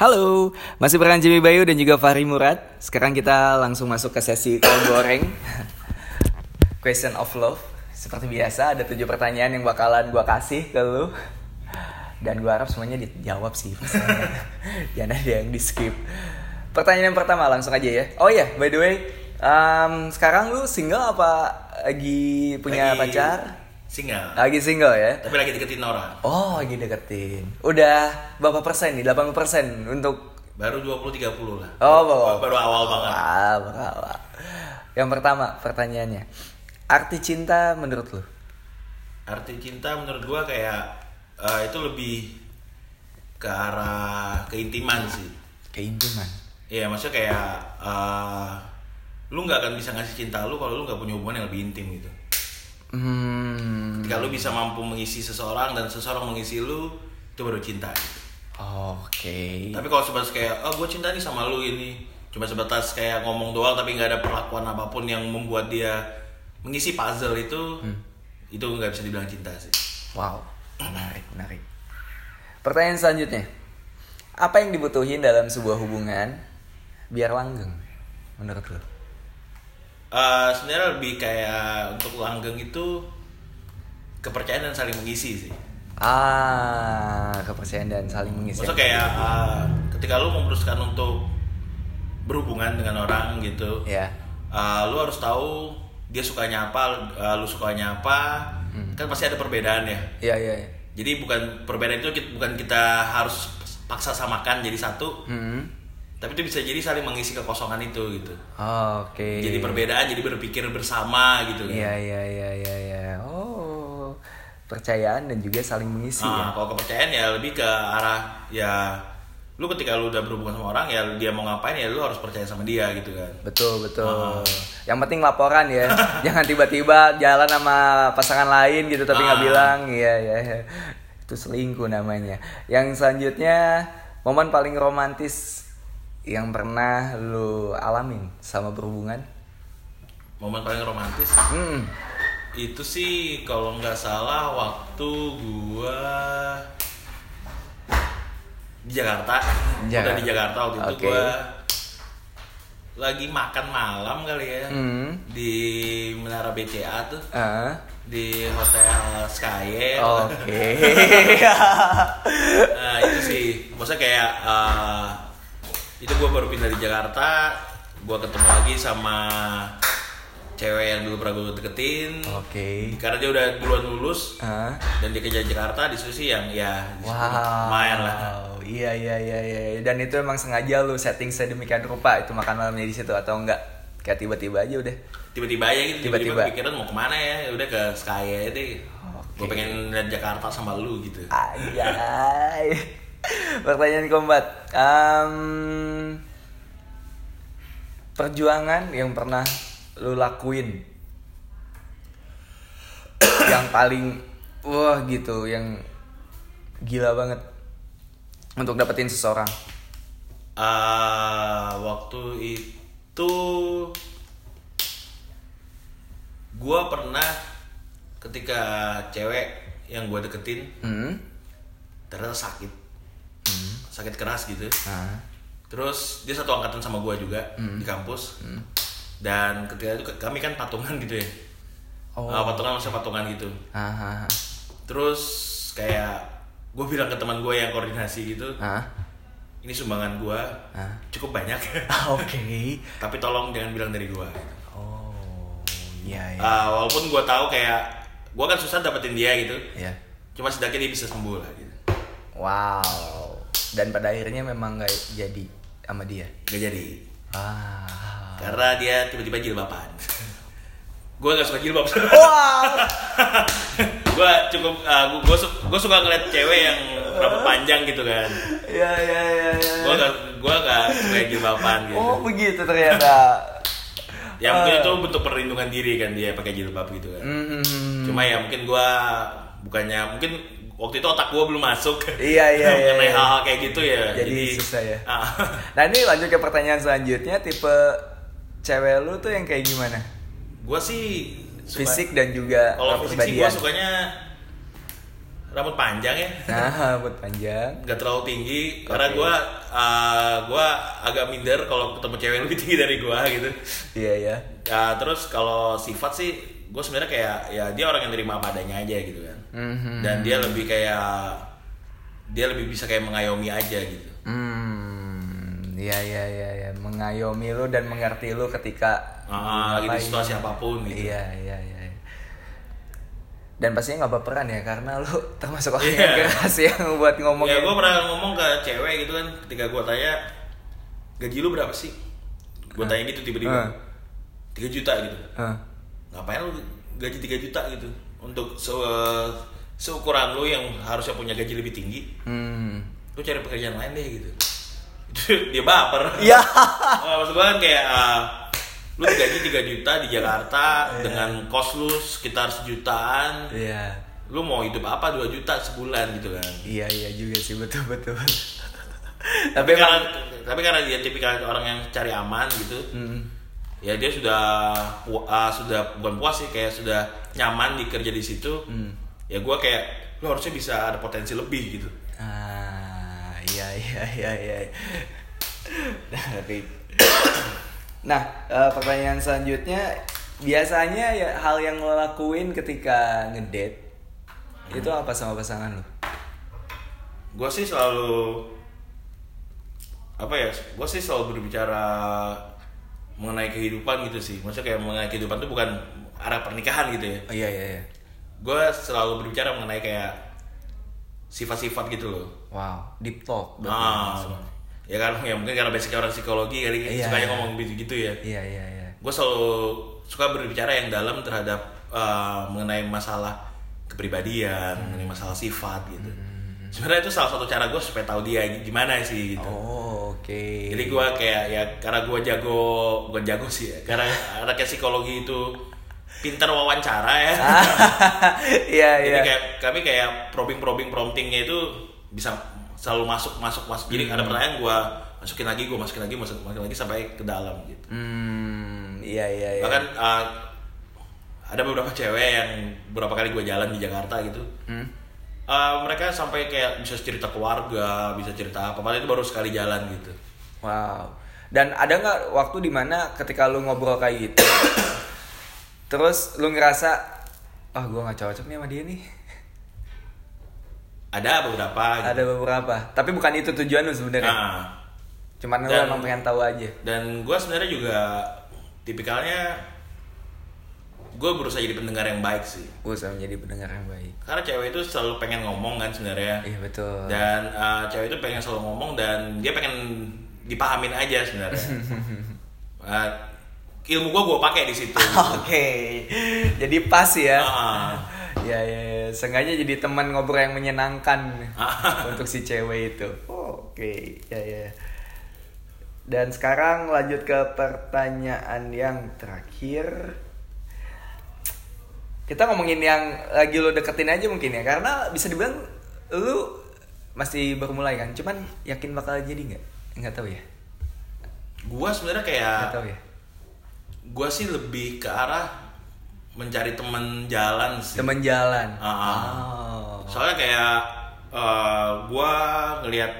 Halo, masih barengan Jimmy Bayu dan juga Fahri Murad. Sekarang kita langsung masuk ke sesi kol goreng. Question of love. Seperti biasa ada tujuh pertanyaan yang bakalan gua kasih ke lu. Dan gua harap semuanya dijawab sih. Jangan ada yang di skip. Pertanyaan yang pertama langsung aja ya. Oh iya, by the way, um, sekarang lu single apa lagi punya Lagi pacar? Single. Lagi single ya? Tapi lagi deketin orang. Oh, lagi deketin. Udah berapa persen nih? 80 persen untuk Baru 20-30 lah. Oh, bawa. Baru awal banget. Ah, awal. Yang pertama pertanyaannya, arti cinta menurut lu? Arti cinta menurut gua kayak eh, itu lebih ke arah keintiman sih. Keintiman. Iya, maksudnya kayak eh, lu nggak akan bisa ngasih cinta lu kalau lu nggak punya hubungan yang lebih intim gitu. Hmm. Ketika lu bisa mampu mengisi seseorang dan seseorang mengisi lu, itu baru cinta. Gitu. Oke. Tapi kalau sebatas kayak, oh gue cinta nih sama lu ini, cuma sebatas kayak ngomong doang tapi nggak ada perlakuan apa pun yang membuat dia mengisi puzzle itu, itu nggak bisa dibilang cinta sih. Wow. Menarik, menarik. Pertanyaan selanjutnya. Apa yang dibutuhin dalam sebuah hubungan biar langgeng menurut lu? Eh Sebenarnya lebih kayak untuk langgeng itu kepercayaan dan saling mengisi sih. Ah, kepercayaan dan saling mengisi. Maksudnya kayak eh, ketika lu memutuskan untuk berhubungan dengan orang gitu, ya. eh, lu harus tahu dia sukanya apa, eh, lu sukanya apa, kan pasti ada perbedaan ya. Iya, iya. iya. Jadi bukan perbedaan itu kita- bukan kita harus paksa samakan jadi satu, Hmm. Tapi itu bisa jadi saling mengisi kekosongan itu gitu. Oke. Jadi perbedaan jadi berpikir bersama gitu. kan. Iya iya iya iya iya. Oh, percayaan dan juga saling mengisi Nah, ya. kalau kepercayaan ya lebih ke arah ya lu ketika lu udah berhubungan sama orang ya dia mau ngapain ya lu harus percaya sama dia gitu kan. Betul betul. Ah. Yang penting laporan ya. Jangan tiba-tiba jalan sama pasangan lain gitu tapi nggak Ah. bilang. Iya iya. iya. Itu selingkuh namanya. Yang selanjutnya momen paling romantis yang pernah lu alamin sama berhubungan. Momen paling romantis Hmm. itu sih kalau nggak salah waktu gua di Jakarta. Jakarta. Udah di Jakarta waktu itu Oke. gua lagi makan malam kali ya Hmm. di Menara BCA tuh Ah. di Hotel Sky. Oke. Nah itu sih, maksudnya kayak eh, itu gue baru pindah di Jakarta, gue ketemu lagi sama cewek yang dulu pernah gue deketin. Oke. Karena dia udah duluan lulus Ah. dan dia kerja di Jakarta, di situ sih yang ya Wow. lumayan lah. Iya iya iya iya. Dan itu emang sengaja lu setting sedemikian rupa itu makan malamnya di situ atau enggak? Kayak tiba-tiba aja udah. Tiba-tiba aja gitu, Tiba-tiba. pikiran mau ke mana ya, udah ke Sky aja deh. Gue Oke. pengen lihat Jakarta sama lu gitu. Anjay. Pertanyaan keempat. Em, perjuangan yang pernah lu lakuin yang paling wah gitu yang gila banget untuk dapetin seseorang. Ah, waktu itu gua pernah ketika cewek yang gua deketin Hmm. ternyata sakit sakit keras gitu Ah. terus dia satu angkatan sama gua juga Hmm. di kampus dan ketika itu kami kan patungan gitu ya Oh. Ah, patungan masa patungan gitu Ah, ah, ah. terus kayak gue bilang ke teman gue yang koordinasi gitu Ah. ini sumbangan gua Ah. cukup banyak Oke. tapi tolong jangan bilang dari gua Oh, iya iya. Ah, walaupun gue tahu kayak gue kan susah dapetin dia gitu Iya. cuma setidaknya dia bisa sembuh lah gitu Wow. Dan pada akhirnya memang nggak jadi sama dia. gak jadi Ah. karena dia tiba-tiba jilbaban gue gak suka jilbab Wow. gue cukup gue gue suka ngeliat cewek yang rambut panjang gitu kan Iya iya iya. iya. gue gak gue gak suka jilbaban gitu Oh begitu ternyata. ya mungkin Ah. itu bentuk perlindungan diri kan dia pakai jilbab gitu kan Hmm. cuma ya mungkin gue bukannya mungkin waktu itu otak gue belum masuk Iya, iya, iya, mengenai iya. hal-hal kayak gitu ya Jadi susah ya. Ah. Nah ini lanjut ke pertanyaan selanjutnya tipe cewek lu tuh yang kayak gimana? gue sih suka- Fisik dan juga kalau fisik sih gue sukanya rambut panjang ya Nah, buat panjang. nggak terlalu tinggi karena gue uh, gue agak minder kalau ketemu cewek yang lebih tinggi dari gue gitu Iya ya. Ya, terus kalau sifat sih gue sebenarnya kayak ya dia orang yang terima apa adanya aja gitu kan Mhm. dan dia lebih kayak dia lebih bisa kayak mengayomi aja gitu Hmm, iya iya iya ya. mengayomi lu dan mengerti lu ketika Ah, lagi di ngapain. situasi apa pun gitu. Iya iya iya. iya. Dan pastinya nggak baperan ya karena lu termasuk orang Iya. yang keras yang buat ngomong ya gue pernah ngomong ke cewek gitu kan ketika gue tanya gaji lu berapa sih gue tanya gitu tiba-tiba tiga juta gitu ngapain lu gaji 3 juta gitu untuk se seukuran lu yang harusnya punya gaji lebih tinggi Hmm. lu cari pekerjaan lain deh gitu itu dia baper Iya. Nah, maksud gue kan kayak uh, lu gaji 3 juta di Jakarta dengan kos lu sekitar sejutaan Iya. lu mau hidup apa 2 juta sebulan gitu kan Iya iya juga sih betul betul. tapi Tapi karena tapi karena dia tipikal orang yang cari aman gitu Hmm. Ya dia sudah ah, sudah bukan puas sih kayak sudah nyaman dikerja di situ Hmm. ya gue kayak lu harusnya bisa ada potensi lebih gitu Ah, iya iya iya iya. Tapi Nah, eh, pertanyaan selanjutnya biasanya ya hal yang lo lakuin ketika ngedate itu apa sama pasangan lo? gue sih selalu apa ya gue sih selalu berbicara mengenai kehidupan gitu sih. Maksudnya kayak mengenai kehidupan itu bukan arah pernikahan gitu ya. Oh iya iya iya. gue selalu berbicara mengenai kayak sifat-sifat gitu loh. Wow, deep talk. ah ya kan? Ya mungkin karena basicnya orang psikologi kali Iya. sukanya ngomong gitu gitu ya. Iya iya iya. gue selalu suka berbicara yang dalam terhadap uh, mengenai masalah kepribadian mengenai masalah sifat gitu. Sebenarnya itu salah satu cara gue supaya tahu dia gimana sih gitu. Oh, oke. jadi gue kayak ya karena gue jago bukan jago sih ya, karena anaknya psikologi itu pintar wawancara ya Iya iya. jadi kayak kami kayak probing probing promptingnya itu bisa selalu masuk masuk masuk jadi ada pertanyaan gue masukin lagi gue masukin lagi masukin, masukin lagi sampai ke dalam gitu Hmm, iya iya iya. bahkan uh, ada beberapa cewek yang beberapa kali gue jalan di Jakarta gitu Hmm? Uh, mereka sampai kayak bisa cerita keluarga bisa cerita apa padahal itu baru sekali jalan gitu Wow. Dan ada nggak waktu di mana ketika lu ngobrol kayak gitu, terus lu ngerasa, ah gue nggak cocok nih sama dia nih. ada beberapa gitu. Ada beberapa, tapi bukan itu tujuan lu sebenarnya. Nah, Cuman lu emang pengen tahu aja. dan gue sebenarnya juga tipikalnya gue berusaha jadi pendengar yang baik sih Usaha menjadi pendengar yang baik. karena cewek itu selalu pengen ngomong kan sebenarnya Iya betul. dan uh, cewek itu pengen selalu ngomong dan dia pengen dipahamin aja sebenarnya Uh, ilmu gue gue pakai di situ Oke, jadi pas ya. Ah. Ya, ya, ya. Sengaja jadi teman ngobrol yang menyenangkan Ah. untuk si cewek itu. Oh, Oke, ya, ya. Dan sekarang lanjut ke pertanyaan yang terakhir. Kita ngomongin yang lagi lo deketin aja mungkin ya, karena bisa dibilang lu masih baru mulai kan, cuman yakin bakal jadi nggak? Nggak tahu ya. gue sebenarnya kayak Nggak tahu ya. gue sih lebih ke arah mencari temen jalan sih Temen jalan. Ah, ah. Oh. soalnya kayak uh, gue ngelihat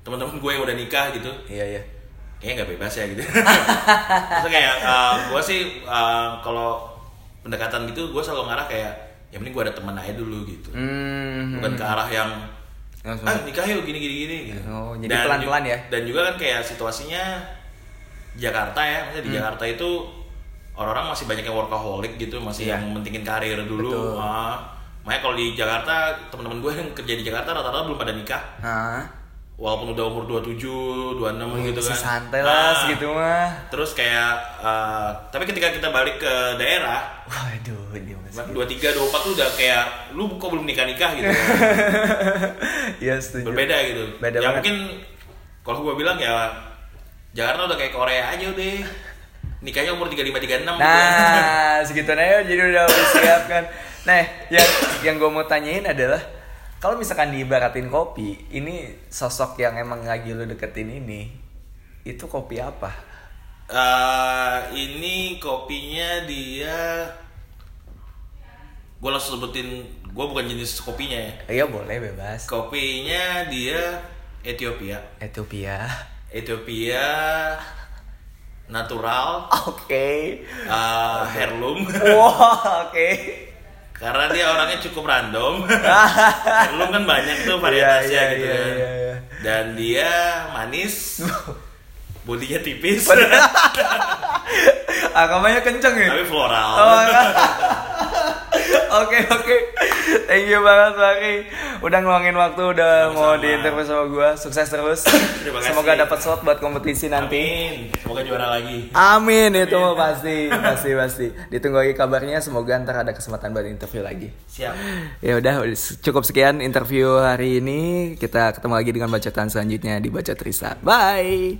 teman-teman gue yang udah nikah gitu Iya iya. kayaknya nggak bebas ya gitu Maksudnya kayak uh, gue sih uh, kalau pendekatan gitu gue selalu ngarah kayak yang penting gue ada teman aja dulu gitu Hmm. bukan ke arah yang Langsung. ah nikah yuk gini gini gini gitu. Oh, jadi Dan pelan-pelan ju- ya? dan juga kan kayak situasinya Jakarta ya maksudnya Hmm. di Jakarta itu orang-orang masih banyak yang workaholic gitu masih Iya. yang mentingin karir dulu Betul. Ah, makanya kalau di Jakarta teman-teman gue yang kerja di Jakarta rata-rata belum pada nikah Hah? Walaupun udah umur 27, 26 gitu Masih kan. santai lah Ah, segitu mah. Terus kayak uh, tapi ketika kita balik ke daerah Waduh, dia masih. 23, 24 tuh udah kayak lu kok belum nikah-nikah gitu. Iya setuju. Berbeda gitu. Beda ya banget. mungkin kalau gue bilang ya Jakarta udah kayak Korea aja udah. Nikahnya umur 35 36 gitu. Nah, segitu aja jadi udah siap kan. Nah, yang yang gue mau tanyain adalah kalau misalkan diibaratin kopi, ini sosok yang emang lagi lu deketin ini, itu kopi apa? Eh, ini kopinya dia gue langsung sebutin gue bukan jenis kopinya ya. Iya boleh bebas. Kopinya dia Ethiopia. Ethiopia. Ethiopia natural, Oke. uh, heirloom. Wah, oke. Karena dia orangnya cukup random. heirloom kan banyak tuh Iya, iya, gitu iya, kan. iya, iya. Dan dia manis, bodinya tipis, Agamanya kenceng ya? tapi floral. Oh, Oke oke, thank you banget Fahri. Udah ngeluangin waktu, udah mau Sama-sama. diinterview sama gue. Sukses terus. Terima kasih. Semoga dapat slot buat kompetisi nanti. Amin. Semoga juara lagi. Amin itu mah pasti, pasti pasti. Ditunggu lagi kabarnya. Semoga ntar ada kesempatan buat interview lagi. Siap. Ya udah cukup sekian interview hari ini. Kita ketemu lagi dengan bacotan selanjutnya di Bacot Risa. Bye.